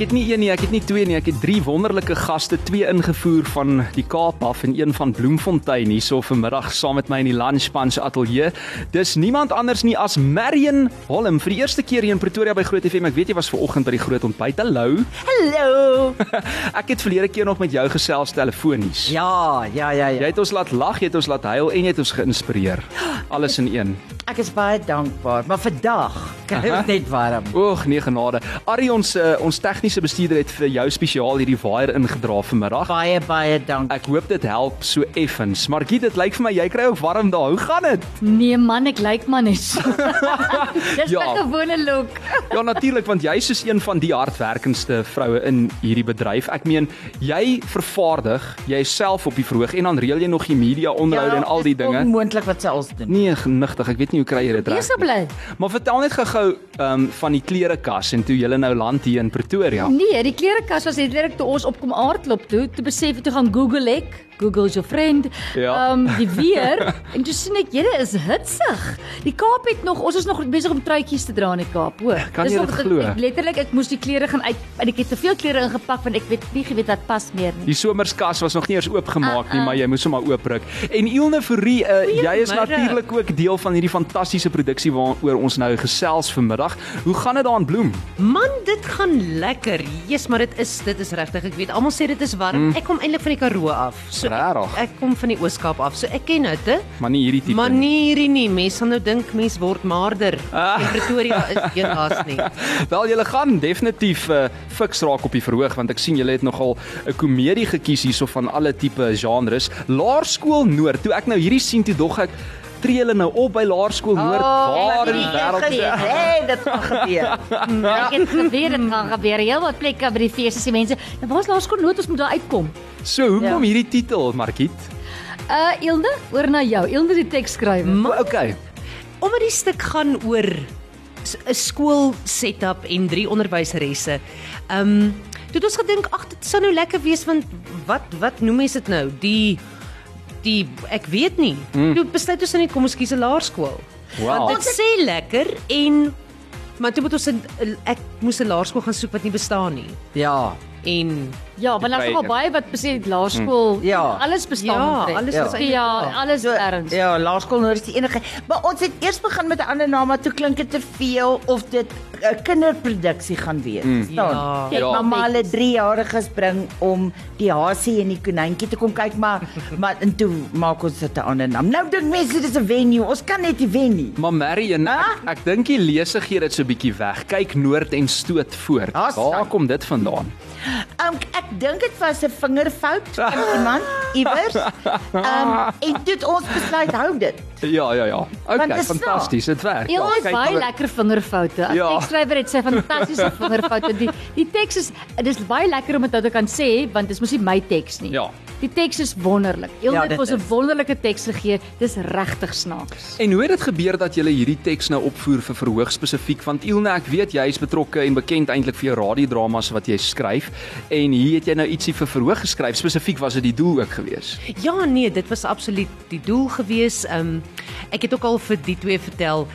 Ek het nie een nie, ek het nie twee nie, ek het drie wonderlike gaste, twee ingevoer van die Kaap af en een van Bloemfontein hierso vanmiddag saam met my in die Lunch Punch ateljee. Dis niemand anders nie as Marion Holm vir die eerste keer hier in Pretoria by Groot FM. Ek weet jy was ver oggend by die groot ontbyt. Hallo. Hallo. ek het verlede keer nog met jou gesels telefonies. Ja, ja, ja, Jy ja. het ons laat lag, jy het ons laat huil en jy het ons geïnspireer. Alles in een. Ek is baie dankbaar, maar vandag kry ek net warm. Oeg, nee genade. Ari ons uh, ons tegniese bestuurder het vir jou spesiaal hierdie waier ingedra vanmiddag. Baie baie dank. Ek hoop dit help so effens. Maar Giet, dit lyk vir my jy kry ook warm daar. Hoe gaan dit? Nee man, ek lyk maar net so. Dis Ja. ja. 'n gewone look. Ja natuurlik want jy is een van die hardwerkendste vroue in hierdie bedryf. Ek meen, jy vervaardig jouself op die verhoog en dan reël jy nog die media onderhoude en al die dinge. Onmoontlik wat sy als doen. Nee, genigtig. Ek weet nie hoe kry jy dit reg. Wees so bly. Maar vertel net gou-gou um, van die klerekas en toe jy nou land hier in Pretoria. Nee, die klerekas was letterlik toe ons opkom aardklop toe, toe besef ek toe gaan Google ek. Google is jou vriend. Ja. Ehm die weer en toe sien ek julle is hitsig. Die Kaap het nog ons is nog besig om truitjies te dra in die Kaap, hoor. Kan Dis jy dit glo? Ek, ek letterlik ek moes die klere gaan uit en ek het te veel klere ingepak want ek weet nie geweet wat pas meer nie. Die somerskas was nog nie eers oopgemaak nie, Uh-uh. maar jy moes hom maar oopruk. En Ilne Fourie, uh, jy is natuurlik ook deel van hierdie fantastiese produksie waaroor ons nou gesels vanmiddag. Hoe gaan dit daar in Bloem? Man, dit gaan lekker. Jesus, maar dit is dit is regtig. Ek weet almal sê dit is warm. Mm. Ek kom eintlik van die Karoo af. So Regtig? ek kom van die Ooskaap af. So ek ken dit, hè. Maar nie hierdie tipe. Maar nie. hierdie nie. Mense sal nou dink mens word maarder. Ah. In Pretoria is geen haas nie. Wel julle gaan definitief uh, fiks raak op die verhoog want ek sien julle het nogal 'n komedie gekies hierso van alle tipe genres. Laerskool Noord. Toe ek nou hierdie sien toe dog ek tree hulle nou op by Laerskool Noord. Waar in die wêreld is dit? Hey, dit gaan gebeur. Ja. Ek het gebeur dit gaan gebeur. Heel wat plekke by die fees is die mense. Nou waar's laerskool nood ons moet daar uitkom. So, hoekom Ja. hierdie titel, Markiet? Uh Ilde, oor na jou. Ilde die teks. Maar okay. Omdat die stuk gaan oor 'n skool setup en drie onderwyseresse. Ehm, um, toe het ons gedink, ag, dit sou nou lekker wees want wat wat noem mense dit nou? Die die ek weet nie. Mm. Toe besluit ons net kom ons kies 'n laerskool. Wow. Want dit sê lekker en maar toe moet ons 'n ek moes 'n laerskool gaan soek wat nie bestaan nie. Ja. En Ja, want daar's nogal baie wat besê laerskool, Ja. alles bestaan. Ja, alles Ja. is Ja, waar. alles So, erns. ja, laerskool nou is die enige. Maar ons het eers begin met 'n ander naam, maar toe klink dit te veel of dit 'n kinderproduksie gaan wees. Mm. Ja. Ek Ja. mamma hulle 3-jariges bring om die hasie en die konyntjie te kom kyk, maar maar en toe maak ons dit 'n ander naam. Nou dink mense dis 'n venue. Ons kan net nie wen nie. Maar Marion, ek, Ah? ek dink die lese gee dit so 'n bietjie weg. Kyk noord en stoot voort. Waar kom dit vandaan? Um, ek dink dit was 'n vingerfout van iemand iewers. Um, en toe het ons besluit hou dit. Ja, ja, ja. Okay, dit is fantasties. Dit werk. Ja, Ja, ons kyk baie lekker vingerfoute. As Ja. tekskrywer het sy fantastiese vingerfoute. Die die teks is dis baie lekker om dit nou te kan sê want dis mos nie my teks nie. Ja. Die teks is wonderlik. Ja, het vir ons 'n wonderlike teks gegee. Dis regtig snaaks. En hoe het dit gebeur dat jy hierdie teks nou opvoer vir verhoog spesifiek? Want Ilne, ek weet jy is betrokke en bekend eintlik vir jou radiodramas wat jy skryf en hier het jy nou ietsie vir verhoog geskryf. Spesifiek was dit die doel ook gewees. Ja, nee, dit was absoluut die doel gewees. Ehm um, ek het ook al vir die twee vertel.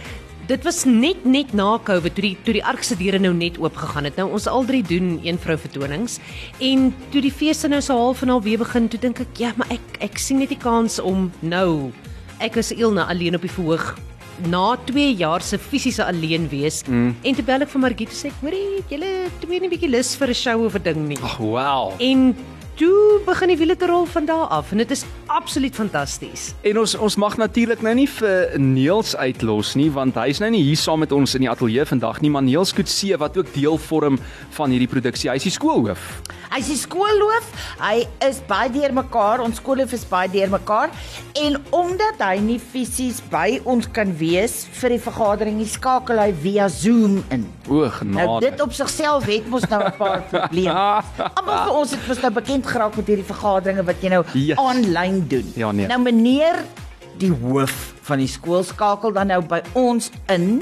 Dit was net net na Covid toe die toe die ark se deure nou net oop gegaan het. Nou ons al drie doen een vrou vertonings en toe die feeste nou so half en al weer begin, toe dink ek, ja, maar ek ek sien net die kans om nou ek is Ilna alleen op die verhoog na 2 jaar se fisiese alleen wees mm. en toe bel ek vir Margit sê ek, "Moenie, julle twee nie 'n bietjie lus vir 'n show of 'n ding nie." Ag, wow. En toe begin die wiele te rol van daar af en dit is absoluut fantasties. En ons ons mag natuurlik nou nie vir Neels uitlos nie want hy's nou nie hier saam met ons in die ateljee vandag nie, maar Neels Kutse wat ook deel vorm van hierdie produksie. Hy's die skoolhoof. Hy's die skoolloof. Hy is baie deurmekaar. Ons skoolloof is baie deurmekaar en omdat hy nie fisies by ons kan wees vir die vergadering, nie, skakel hy via Zoom in. O, genade. Nou dit op sigself het mos nou 'n paar probleme. Almal vir ons het mos nou bekend geraak met hierdie vergaderinge wat jy nou Yes. aanlyn doen. Ja, nee. Nou meneer die hoof van die skool skakel dan nou by ons in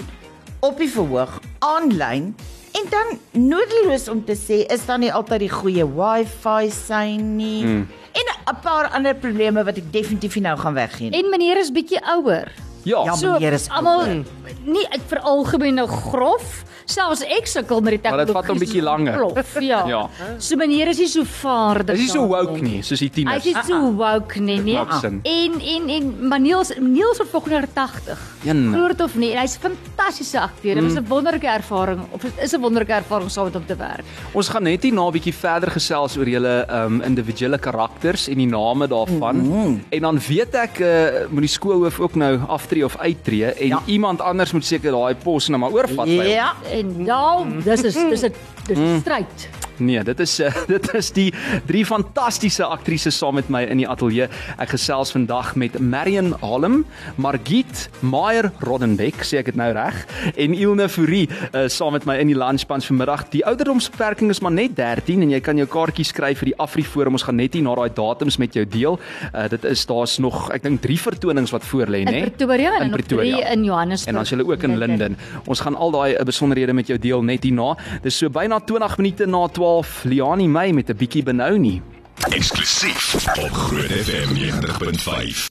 op die verhoog aanlyn en dan nodeloos om te sê is daar nie altyd die goeie wifi sein nie. Mm. En 'n paar ander probleme wat ek definitief nou gaan weggee. En meneer is bietjie ouer. Ja, Ja, ja meneer is almal nie ek veralgemeen nou grof, Selfs ek sukkel met die Maar dit vat hom bietjie langer. Plof, ja. Ja. So meneer is nie so vaardig. Dis nie so woke nie, soos die Hy tieners. is nie so woke nie, nee. En en en maar Niels Niels word volgende jaar 80. Een. Glo dit of nie, en hy's 'n fantastiese akteur. Dit was 'n wonderlike ervaring of dit is 'n wonderlike ervaring saam met hom te werk. Ons gaan net hier na 'n bietjie verder gesels oor julle um individuele karakters en die name daarvan. Mm -hmm. En dan weet ek uh, moet die skoolhoof ook nou aftree of uittreë en ja. iemand anders moet seker daai pos nou maar oorvat by hom. Ja. En nou, dis is dis 'n dis 'n stryd. Nee, dit is uh, dit is die drie fantastiese aktrises saam met my in die ateljee. Ek gesels vandag met Marion Halm, Margit Meyer Roddenbeck, sê ek dit nou reg, en Ilne Fourie uh, saam met my in die lunchpans vanmiddag. Die ouderdomsbeperking is maar net 13 en jy kan jou kaartjies skryf vir die Afriforum. Ons gaan net hier na daai datums met jou deel. Uh, dit is daar's nog ek dink 3 vertonings wat voor lê, In nê? Pretoria en In nog drie Pretoria. in Johannesburg. En dan is hulle ook in Linden. Ons gaan al daai eh, besonderhede met jou deel net hierna. Dis so byna 20 minute na 12 Liani May met 'n bietjie benou nie. Eksklusief op Groot FM 90.5.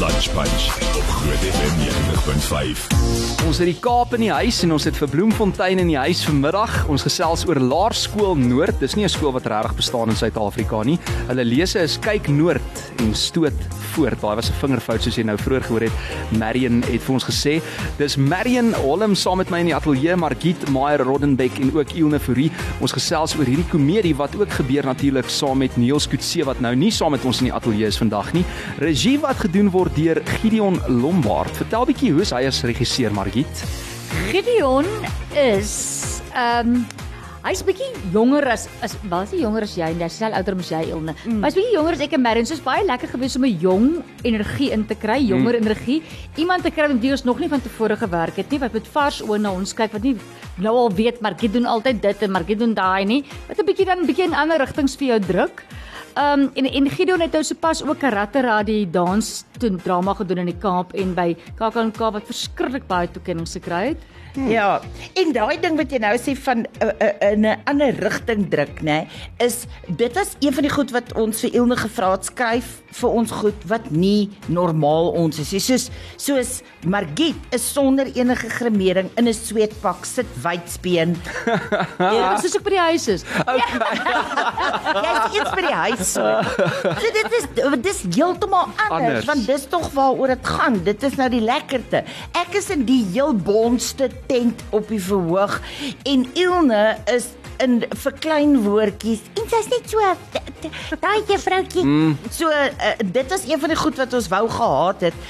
Lunch Punch Groot FM 90.5. Ons het die Kaap in die huis en ons het vir Bloemfontein in die huis vanmiddag. Ons gesels oor Laerskool Noord. Dis nie 'n skool wat regtig bestaan in Suid-Afrika nie. Hulle lese is kyk noord en stoot voort. Daai was 'n vingerfout soos jy nou vroeër gehoor het. Marion het vir ons gesê. Dis Marion Holm saam met my in die ateljee, Margit Meyer Roddenbeck en ook Ilne Fourie. Ons gesels oor hierdie komedie wat ook gebeur natuurlik saam met Niels Kutse wat nou nie saam met ons in die ateljee is vandag nie. Regie wat gedoen word deur Gideon Lombard. Vertel bietjie hoe is hy as regisseur Margit? Gideon is ehm um, hy's bietjie jonger as as was hy jonger as jy en hy's sel ouder as jy Ilne. Mm. Hy's bietjie jonger as ek en Marion. Soos baie lekker gewees om 'n jong energie in te kry, jonger mm. energie. Iemand te kry met wie ons nog nie van tevore gewerk het nie, wat met vars oë na ons kyk, wat nie nou al weet maar Gideon doen altyd dit en maar Gideon daai nie. Wat 'n bietjie dan 'n bietjie in ander rigtings vir jou druk. Ehm um, en en Gideon het nou sopas ook karate radie dans toe drama gedoen in die Kaap en by KAKNK wat verskriklik baie toekennings gekry het. Ja, en daai ding wat jy nou sê van uh, uh, in 'n ander rigting druk, nê, is dit is een van die goed wat ons vir Ilne gevra het skryf vir ons goed wat nie normaal ons is. Soos soos Margit is sonder enige gremering in 'n sweetpak sit wydspeen. Ja, soos ek by die huis is. Jy's iets by die huis so. so dit is dis heeltemal anders, Anders. want dis tog waaroor dit gaan. Dit is nou die lekkerte. Ek is in die heel bonste tent op die verhoog en Ilne is in vir klein woordjies en sy's net so daai juffroutjie. Mm. So uh, dit is een van die goed wat ons wou gehad het.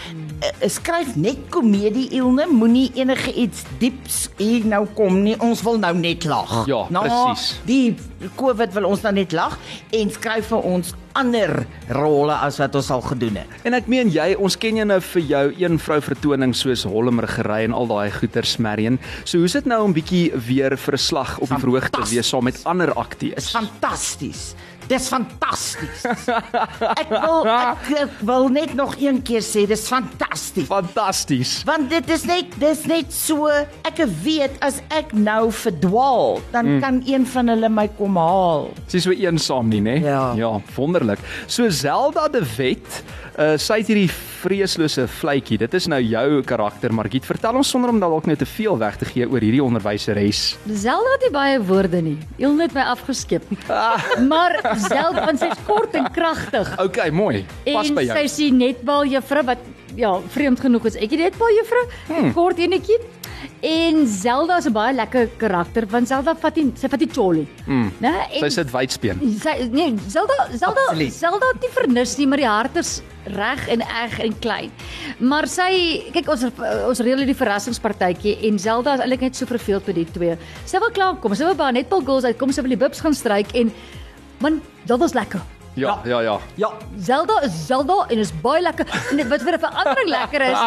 Uh, skryf net komedie Ilne, moenie enige iets dieps hier nou kom nie. Ons wil nou net lag. Ja, presies. Die COVID wil ons nou net lag en skryf vir ons ander rolle as wat ons al gedoen het. En ek meen jy, ons ken jou nou vir jou een vrou vertoning soos Holmregery en al daai goeters Marion. So hoe's dit nou om bietjie weer vir 'n slag op die verhoog te wees saam met ander akteurs? Fantasties. Dis fantasties. Ek wil ek, ek wil net nog een keer sê dis fantasties. Fantasties. Want dit is net dis net so ek weet as ek nou verdwaal, dan mm. kan een van hulle my kom haal. Sy is so eensaam nie, né? Ja. Ja, wonderlik. So Zelda de Wet, uh, sy het hierdie vreeslose vletjie. Dit is nou jou karakter, Margit. Vertel ons sonder om dalk net te veel weg te gee oor hierdie onderwyseres. Zelda het nie baie woorde nie. Ilne het my afgeskep. maar Zelda want sy's kort en kragtig. Okay, mooi. Pas en by jou. sy sien netbal juffrou wat ja, vreemd genoeg is. Ek het netbal juffrou, hmm. kort enetjie. En Zelda is 'n baie lekker karakter want Zelda vat nie sy vat nie cholly. Mm. Né? Sy sit wydspeen. sy nee, Zelda Zelda Absoluut. Zelda het nie vernis nie, maar die hart is reg en eg en klein. Maar sy kyk ons ons reël die verrassingspartytjie en Zelda is eintlik net so verveeld met die twee. Sy wil klaar kom. Sy wil by haar netbal girls uitkom, sy wil die bibs gaan stryk en man, dit was lekker. Ja, ja, ja. Ja, Zelda is Zelda en is baie lekker. En dit- wat vir 'n verandering lekker is,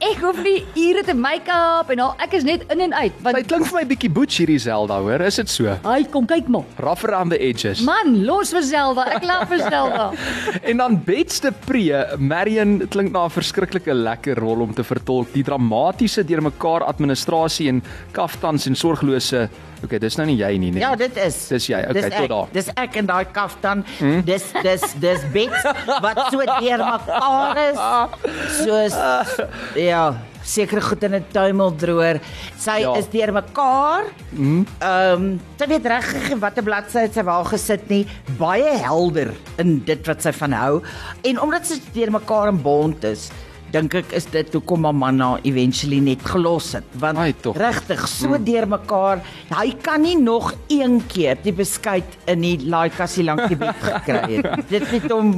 ek hoef nie ure te make-up en al ek is net in en uit. Want klink vir my bietjie butch hierdie Zelda, hoor. Is dit so? hy kom kyk maar. Rough around the edges. Man, los vir Zelda. Ek lag vir Zelda. En dan Betste Pre, Marion klink na 'n verskriklike lekker rol om te vertolk. Die dramatiese deurmekaar administrasie en kaftans en sorglose Okay, dis nou nie jy nie, nee. Ja, dit is. Dis jy. Okay, dis tot daar. Dis ek in daai kaftan. Hmm? Dis dis dis bits wat so deur mekaar is. Soos ja, sekere goed in 'n tuimeldroër. Sy Ja. is deur mekaar. Ehm um, sy weet reg watter bladsy sy waar gesit nie. Baie helder in dit wat sy van hou. En omdat sy deur mekaar in bond is, dink ek is dit hoekom mamma na eventually net gelos het. Want regtig so mm. deur mekaar hy kan nie nog een keer die beskuit in die laaikassie langs die bed gekry het. Dit het hom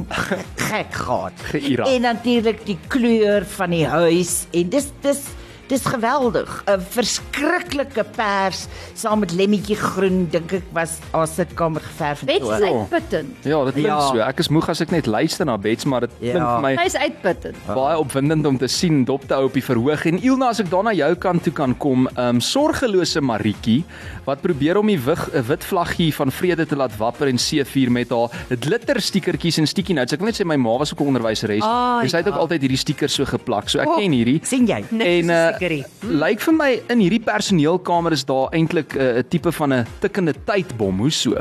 gek gehad. En natuurlik die kleur van die huis en dis dis dis geweldig 'n verskriklike pers saam met lemmetjie groen dink ek was haar sitkamer geverf en Bets so is uitputtend. Ja, dit klink Ja. so. Ek is moeg as ek net luister na Bets, maar dit klink Ja. vir my Sy is uitputtend. baie opwindend om te sien dop te hou op die verhoog. En Ilna, as ek dan na jou kant toe kan kom, ehm um, sorgelose Maritjie wat probeer om die wig, 'n wit vlaggie van vrede te laat wapper en seevier met haar glitter stiekertjies en sticky notes. Ek wil net sê my ma was ook 'n onderwyseres. En sy het ja. ook altyd hierdie stickers so geplak. So ek Oh, ken hierdie. sien jy En uh, stickerie. lyk vir my in hierdie personeelkamer is daar eintlik 'n uh, tipe van 'n tikkende tydbom. Hoe so?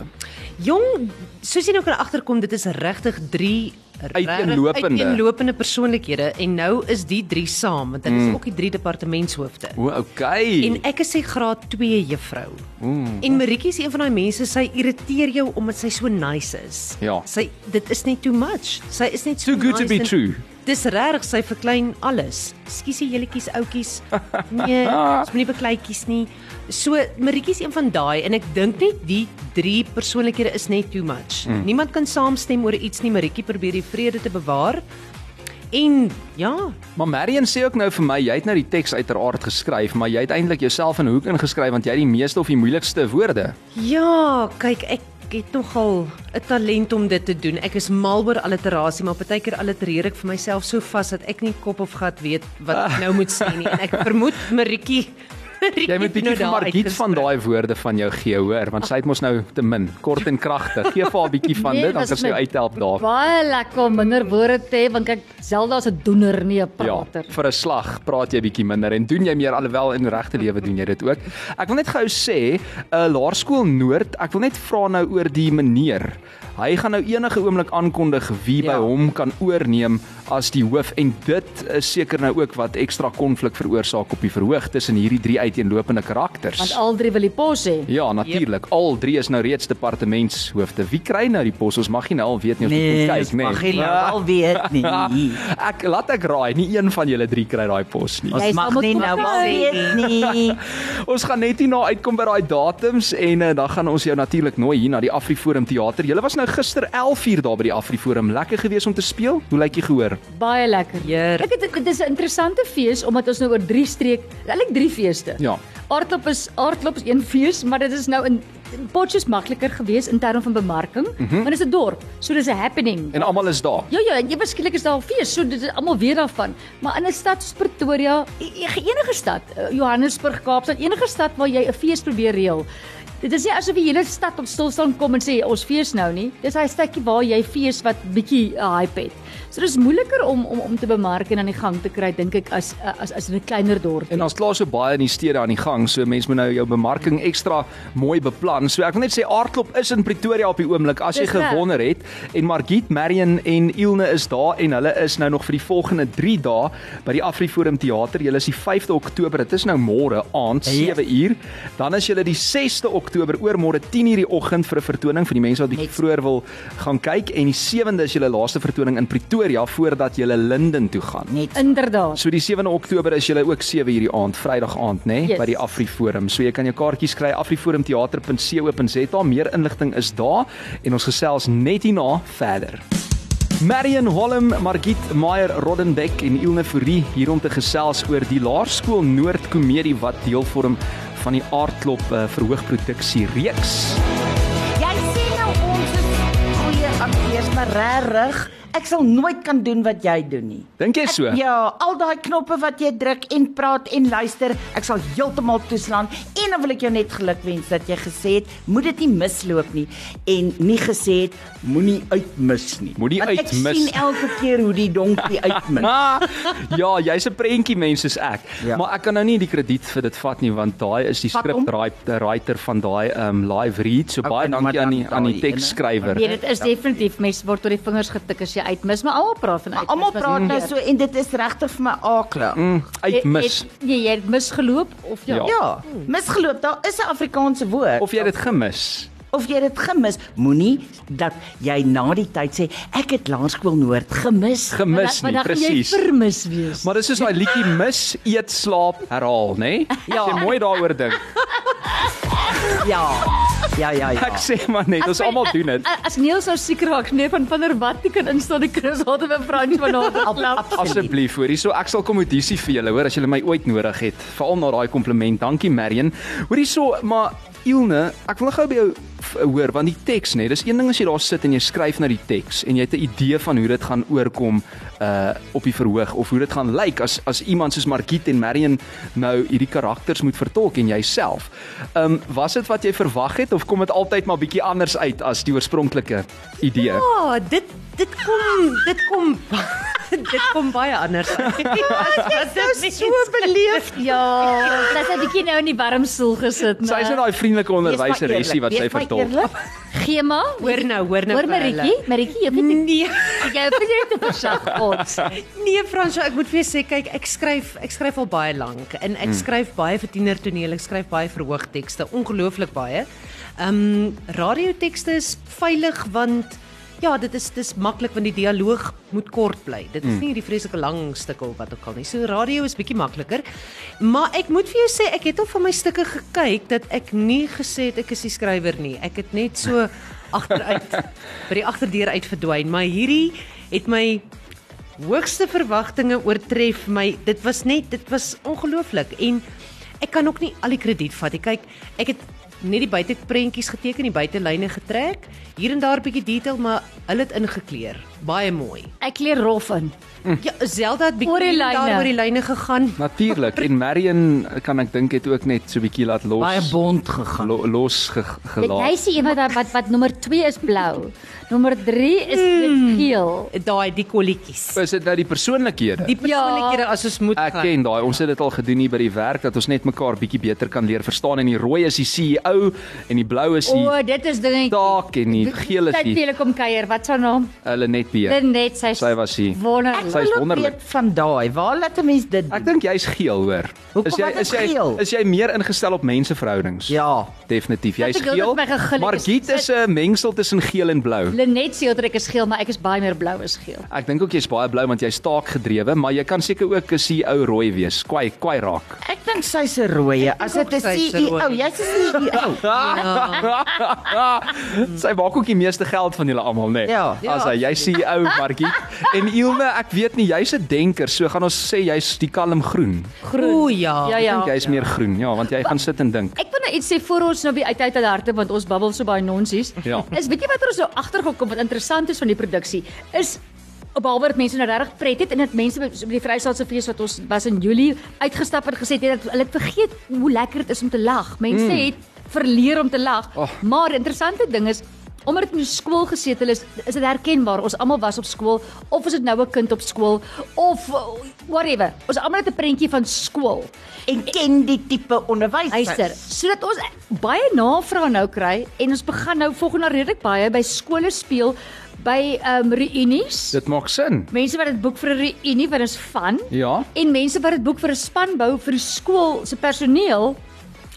Jong, soos jy nou kan agterkom, dit is regtig 3 Uiteenlopende. uiteenlopende persoonlikhede en nou is die drie saam want hulle is ook die drie departementshoofde. O, okay. En ek is sy graad 2 juffrou. Mm. En Maritjie is een van daai mense, sy irriteer jou omdat sy so nice is. Ja. Sy dit is net too much. Sy is net so Too good to nice be en- true. Dis reg, sy verklein alles. Skiesie juletjies, oudjies. Nee, ons moenie bekleitjies nie. So Maritjie is een van daai en ek dink net die drie persoonlikhede is net too much. Mm. Niemand kan saamstem oor iets nie. Maritjie probeer die vrede te bewaar. En ja, Maar Marion sê ook nou vir my, jy het nou die teks uiteraard geskryf, maar jy het eintlik jouself in 'n hoek ingeskryf want jy het die meeste of die moeilikste woorde. Ja, kyk, ek het nogal 'n talent om dit te doen. Ek is mal oor alliterasie, maar partykeer allitereer ek vir myself so vas dat ek nie kop of gat weet wat ek nou moet sê nie. En ek vermoed Maritjie Jy moet bietjie vir Margit van daai woorde van jou gee, hoor, want sy het mos nou te min, kort en kragtig. Gee vir haar 'n bietjie van dit, dan kan sy uithelp daar. Baie lekker om minder woorde te hê want kyk Zelda's 'n doener nie 'n Ja, prater. vir 'n slag praat jy bietjie minder en doen jy meer alhoewel in regte lewe doen jy dit ook. Ek wil net gou sê, 'n uh, Laerskool Noord, ek wil net vra nou oor die meneer. Hy gaan nou enige oomblik aankondig wie by Ja. hom kan oorneem as die hoof en dit is seker nou ook wat ekstra konflik veroorsaak op die verhoog tussen hierdie drie uiteenlopende karakters. Want al drie wil die pos hê. Ja, natuurlik. Yep. Al drie is nou reeds departementshoofde. Wie kry nou die pos? Ons mag nie nou al weet nie of nee ons kyk, nee. mag jy nou al weet nie Ek laat ek raai, nie een van julle drie kry daai pos nie. Jy ons sal mag nie nou al weet nie Ons gaan net hier na uitkom by daai datums en uh, dan gaan ons jou natuurlik nooi hier na die Afriforum teater. Julle was nou gister 11uur daar by die Afriforum. Lekker gewees om te speel. Hoe lyk jy gehoor? Baie lekker. Heer. Ek het dit is 'n interessante fees omdat ons nou oor drie streek, eintlik drie feeste. Ja. Aardklop is aardklop is een fees, maar dit is nou in Potchefstroom makliker gewees in terme van bemarking, mm -hmm. want dit is 'n dorp, so dis 'n happening. En almal is daar. Ja ja, en jy beskiklik is daar 'n fees, so dit is almal weet daarvan. Maar in 'n stad soos Pretoria, e- e- enige stad, eh, Johannesburg, Kaapstad, enige stad waar jy 'n fees probeer reël. Dit is nie asof die hele stad op stilstaan kom en sê ons fees nou nie. Dis daai stukkie waar jy fees wat bietjie 'n hype het. So dis moeiliker om om om te bemark en aan die gang te kry dink ek as as as in 'n kleiner dorp. En ons klaar so baie in die stede aan die gang, so mense moet nou jou bemarking ekstra mooi beplan. So ek wil net sê Aardklop is in Pretoria op die oomblik as jy Dis gewonder het. En Margit, Marion en Ilne is daar en hulle is nou nog vir die volgende 3 dae by die Afriforum teater. Julle is die 5de Oktober. Dit is nou môre aand Ja. 7 uur. Dan is julle die 6de Oktober oormôre 10:00 die oggend vir 'n vertoning vir die mense wat bietjie vroeër wil gaan kyk en die 7de is julle laaste vertoning in Pretoria voordat julle Linden toe gaan. net Inderdaad. So die 7de Oktober is julle ook 7 hierdie aand, Vrydag aand, nê, nee, Yes. by die Afriforum. So jy kan jou kaartjies kry afriforumteater.co.za. Meer inligting is daar en ons gesels net hierna verder. Marion Holm, Margit Meyer Roddenbeck en Ilne Fourie hier om te gesels oor die Laerskool Noord komedie wat deel vorm van die Aardklop uh, verhoogproduksie reeks. Jy sê nou ons is goeie akteurs, maar regtig, ek sal nooit kan doen wat jy doen nie. Dink jy so? Ja, al daai knoppe wat jy druk en praat en luister, ek sal heeltemal toeslaan en dan wil ek jou net gelukwens dat jy gesê het moed dit nie misloop nie en nie gesê het moenie uitmis nie. Moenie uitmis. Ek sien elke keer hoe die donkie uitmis. Ja, jy's 'n prentjie mens soos ek. Ja. Maar ek kan nou nie die krediet vir dit vat nie want daai is die scriptwriter van daai um live read. So Okay, baie maar dankie aan die aan die teksskrywer. Nee, dit is definitief mens word tot die vingers getik as jy uitmis, maar almal praat van uitmis. Almal praat nou so en dit is regtig vir my aaklig. Mm, uitmis. Het- het- Nee, jy het misgeloop of ja. Ja. Ja, misgeloop. Daar is 'n Afrikaanse woord. Of jy het dit gemis. of jy dit gemis, moenie dat jy na die tyd sê ek het Laerskool Noord gemis. Gemis Maar nie, dan gaan jy presies. vermis wees. Maar dis soos daai liedjie mis, eet, slaap, herhaal, nê? Nee? Ja. Jy mooi daaroor dink. Ja. Ja, ja, ja. Ek sê maar net, ons almal doen dit. As Neil sou seker raak nee van van der Walt nie kan instaan die Chris Hotte vir Frans vanaand klap. Asseblief hoor, hierso ek sal kom audisie vir julle hoor as julle my ooit nodig het. Veral na daai kompliment. Dankie Marion. Hoor hierso, maar Ilne, ek wil nou gou by jou hoor want die teks nê, dis een ding as jy daar sit en jy skryf na die teks en jy het 'n idee van hoe dit gaan oorkom uh op die verhoog of hoe dit gaan lyk as as iemand soos Margit en Marion nou hierdie karakters moet vertolk en jouself. Ehm um, was dit wat jy verwag het of kom dit altyd maar bietjie anders uit as die oorspronklike idee? Ja, dit dit kom dit kom dit kom baie anders uit. Dit is so beleef. Ja, sy's 'n bietjie nou in die warm stoel gesit, Sy is nou daai vriendelike onderwyseresie wat sy vertolk. Gema, Hoor nou, hoor nou. Hoor. Maritjie, Maritjie, jy weet Nee. jy het dit versag God. Nee Fransjo, ek moet vir jou sê kyk, ek skryf ek skryf al baie lank en ek skryf baie vir tienertoneel, ek skryf baie verhoogtekste, ongelooflik baie. Ehm um, radiotekste is veilig want ja, dit is dis maklik want die dialoog moet kort bly. Dit is nie die vreeslike lang stukke of wat ook al nie. So radio is bietjie makliker. Maar ek moet vir jou sê ek het al van my stukke gekyk dat ek nie gesê het ek is die skrywer nie. Ek het net so agteruit by die agterdeur uit verdwyn, maar hierdie het my hoogste verwagtinge oortref my. Dit was net dit was ongelooflik en ek kan ook nie al die krediet vat nie. Kyk, ek het net die buiteprentjies geteken, die buitelyne getrek, hier en daar 'n bietjie detail, maar hulle het ingekleur. Baie mooi. Ek kleer rof in. Ja, Zelda het bietjie Oor die daar lyne. oor die lyne gegaan. Natuurlik en Marion kan ek dink het ook net so 'n bietjie laat los. baie bond gegaan. lo, los ge, Dit gelaat. hy sê iemand wat wat, wat nommer 2 is blou. Nommer 3 is Hmm. geel. Daai die kolletjies. Is dit nou die persoonlikhede? Die persoonlikhede as ons moet Ek ken daai. Ons het dit al gedoen hier by die werk dat ons net mekaar bietjie beter kan leer verstaan en die rooi is die CEO en die blou is die O, dit is dingetjie. taak en die geel is die telekom kuier. Wat sou naam? hulle net weer. Lenet sy. Sy was hier. Ek wonderlik. Sy is wonderlik. van daai. Waar laat 'n mens dit Ek dink jy's geel hoor. Hoekom Is jy is jy geel? is jy meer ingestel op menseverhoudings? Ja. Definitief. Jy's geel. my gegil is. Margit is 'n mengsel tussen geel en blou. Lenet sê dat ek is geel, maar ek is baie meer blou as geel. Ek dink ook jy's baie blou want jy's taakgedrewe, maar jy kan seker ook 'n CEO rooi wees. Kwai, kwai raak. Ek dink sy's 'n rooie. As dit 'n CEO, rooi. jy's 'n CEO. Sy maak ook die meeste geld van julle almal, né? Ja. As hy jy CEO Margit en Ilne, ek weet nie, jy's 'n denker, so gaan ons sê jy's die kalm groen. O ja. Ja Ek ja. dink jy's meer groen, ja, want jy gaan sit en dink. Ek wil nou iets sê voor ons nou weer uit uit uit harte want ons babbel so baie nonsies. Ja. Is weet jy wat ons nou agtergekom wat interessant is van die produksie is behalwe dat mense nou regtig pret het en dat mense by by die Vrystaatse fees wat ons was in Julie uitgestap en gesê het dat hulle het vergeet hoe lekker dit is om te lag. Mense mm. het verleer om te lag. Oh. Maar die interessante ding is omdat ek in skool gesetel is, is dit herkenbaar. Ons almal was op skool of is dit nou 'n kind op skool of whatever. Ons almal het 'n prentjie van skool. En ken die tipe onderwys. Luister, sodat ons baie navrae nou kry en ons begin nou volgende jaar redelik baie by skole speel by ehm um, reunies. Dit maak sin. Mense wat dit boek vir 'n reunie wat is van Ja. en mense wat dit boek vir 'n spanbou vir die skool se personeel.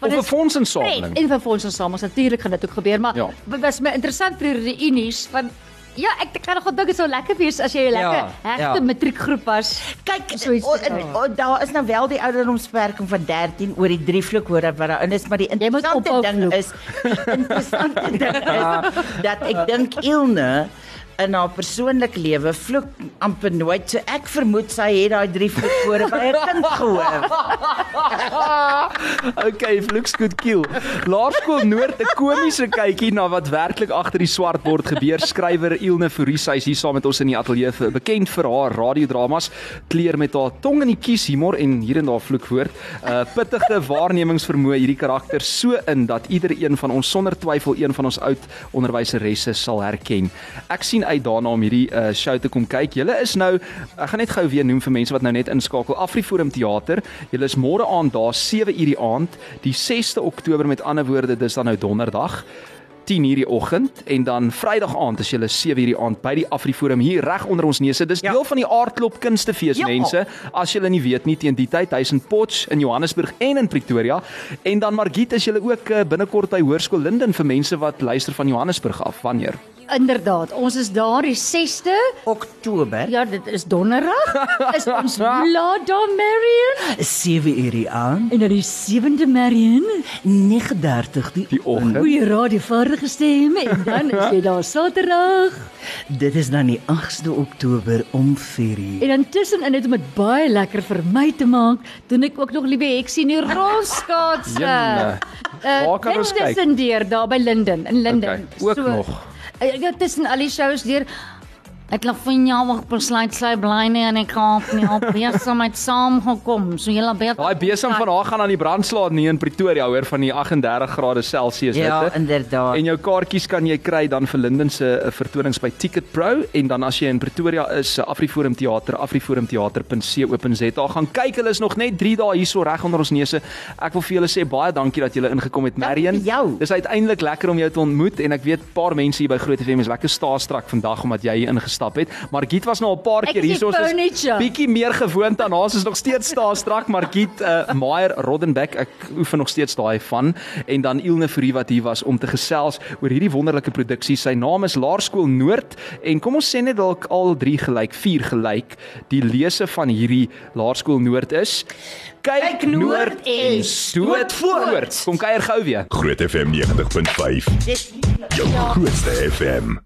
Of 'n fondsinsameling. En vir saam, natuurlik gaan dit ook gebeur, maar Ja. dit was my interessant vir die reunies want ja, ek ek kan nog dink dit sou lekker wees as jy 'n lekker Ja, hegte ja. matriekgroep was. Kyk, o, o, daar is nou wel die ouderdomsbeperking van 13 oor die drie vloekwoorde wat daarin is, maar die interessante ding vloek. is interessante ding is dat ek dink Ilne in haar persoonlike lewe vloek amper nooit. So ek vermoed sy het daai drie vloekwoorde by 'n kind gehoor. okay, vloeks goed kiel. Laerskool Noord 'n komiese kykie na wat werklik agter die swart bord gebeur. Skrywer Ilne Forisa is hier saam met ons in die ateljee vir bekend vir haar radiodramas, kleer met haar tong in die kies humor en hier en daar vloekwoord. 'n uh, Pittige waarnemingsvermoë hierdie karakter so in dat ieder een van ons sonder twyfel een van ons oud onderwyseresse sal herken. Ek sien uit daarna om hierdie uh, show te kom kyk. Julle is nou, ek gaan net gou weer noem vir mense wat nou net inskakel. Afriforum Theater. Julle is môre aand daar 7 uur die aand, die 6de Oktober met ander woorde, dis dan nou donderdag. 10 uur die oggend en dan Vrydag aand as jy 7 uur die aand by die Afriforum hier reg onder ons neuse. Dis Ja. deel van die Aardklop Kunstefees Ja. mense. As jy nie weet nie teen die tyd hy's in Potch in Johannesburg en in Pretoria en dan Margriet is jy ook uh, binnekort by Hoërskool Linden vir mense wat luister van Johannesburg af. Wanneer? Inderdaad, ons is daar die 6de. Oktober, Ja, dit is donderdag. Is ons laat daar Marion 7 uur aand, en dan die 7de Marion. 9:30 die, Die oggend. Goeie radiovaardige stem en dan is jy daar Saterdag. Dit is dan die 8de Oktober om 4 uur. En dan tussenin het om dit baie lekker vir my te maak, doen ek ook nog liewe heksie in die rolskaatse. Jenne. Waar kan ons kyk? Tussen deur daar by Linden in Linden. Okay, ook nog. Eh, Ja, tussen al die shows deur Ek lag van jou besluit sy bly nie en ek gaan nie op besig met saam gekom. So jy laat Daai besem van haar gaan aan die brandslaat nie in Pretoria hoor van die 38 grade Celsius Ja, hitte. inderdaad. En jou kaartjies kan jy kry dan vir Linden se uh, vertonings by Ticket Pro en dan as jy in Pretoria is, uh, Afriforum Theater, afriforumtheater.co.za gaan kyk. Hulle is nog net 3 dae hierso reg onder ons neuse. Ek wil vir julle sê baie dankie dat julle ingekom het, Marion. Dis uiteindelik lekker om jou te ontmoet en ek weet 'n paar mense hier by Groot FM is lekker staastrak vandag omdat jy hier ingestap het. Maar Giet was nou al 'n paar keer hier. Ons is bietjie meer gewoond aan haar. Ons is nog steeds staastrak, maar Giet uh, Meyer Roddenbeck, ek oefen nog steeds daai van en dan Ilne Fourie wat hier was om te gesels oor hierdie wonderlike produksie. Sy naam is Laerskool Noord en kom ons sê net dalk al 3 gelyk, 4 gelyk. Die lese van hierdie Laerskool Noord is Kyk Noord en stoot voort. Kom kuier gou weer. Groot FM 90.5. Dis Jou grootste FM.